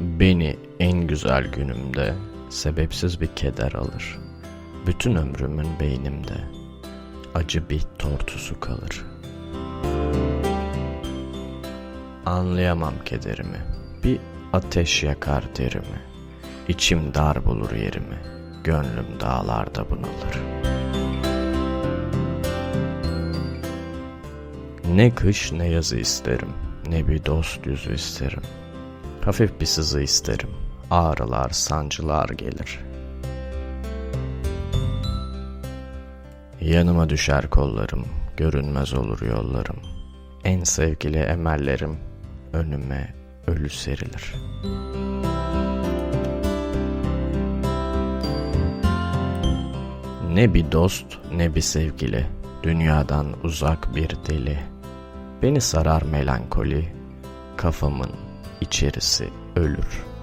Beni en güzel günümde sebepsiz bir keder alır. Bütün ömrümün beynimde acı bir tortusu kalır. Anlayamam kederimi, bir ateş yakar derimi. İçim dar bulur yerimi, gönlüm dağlarda bunalır. Ne kış ne yazı isterim, ne bir dost yüzü isterim. Hafif bir sızı isterim, ağrılar, sancılar gelir. Yanıma düşer kollarım, görünmez olur yollarım. En sevgili emellerim önüme ölü serilir. Ne bir dost ne bir sevgili, dünyadan uzak bir deli. Beni sarar melankoli, kafamın içerisi ölür.''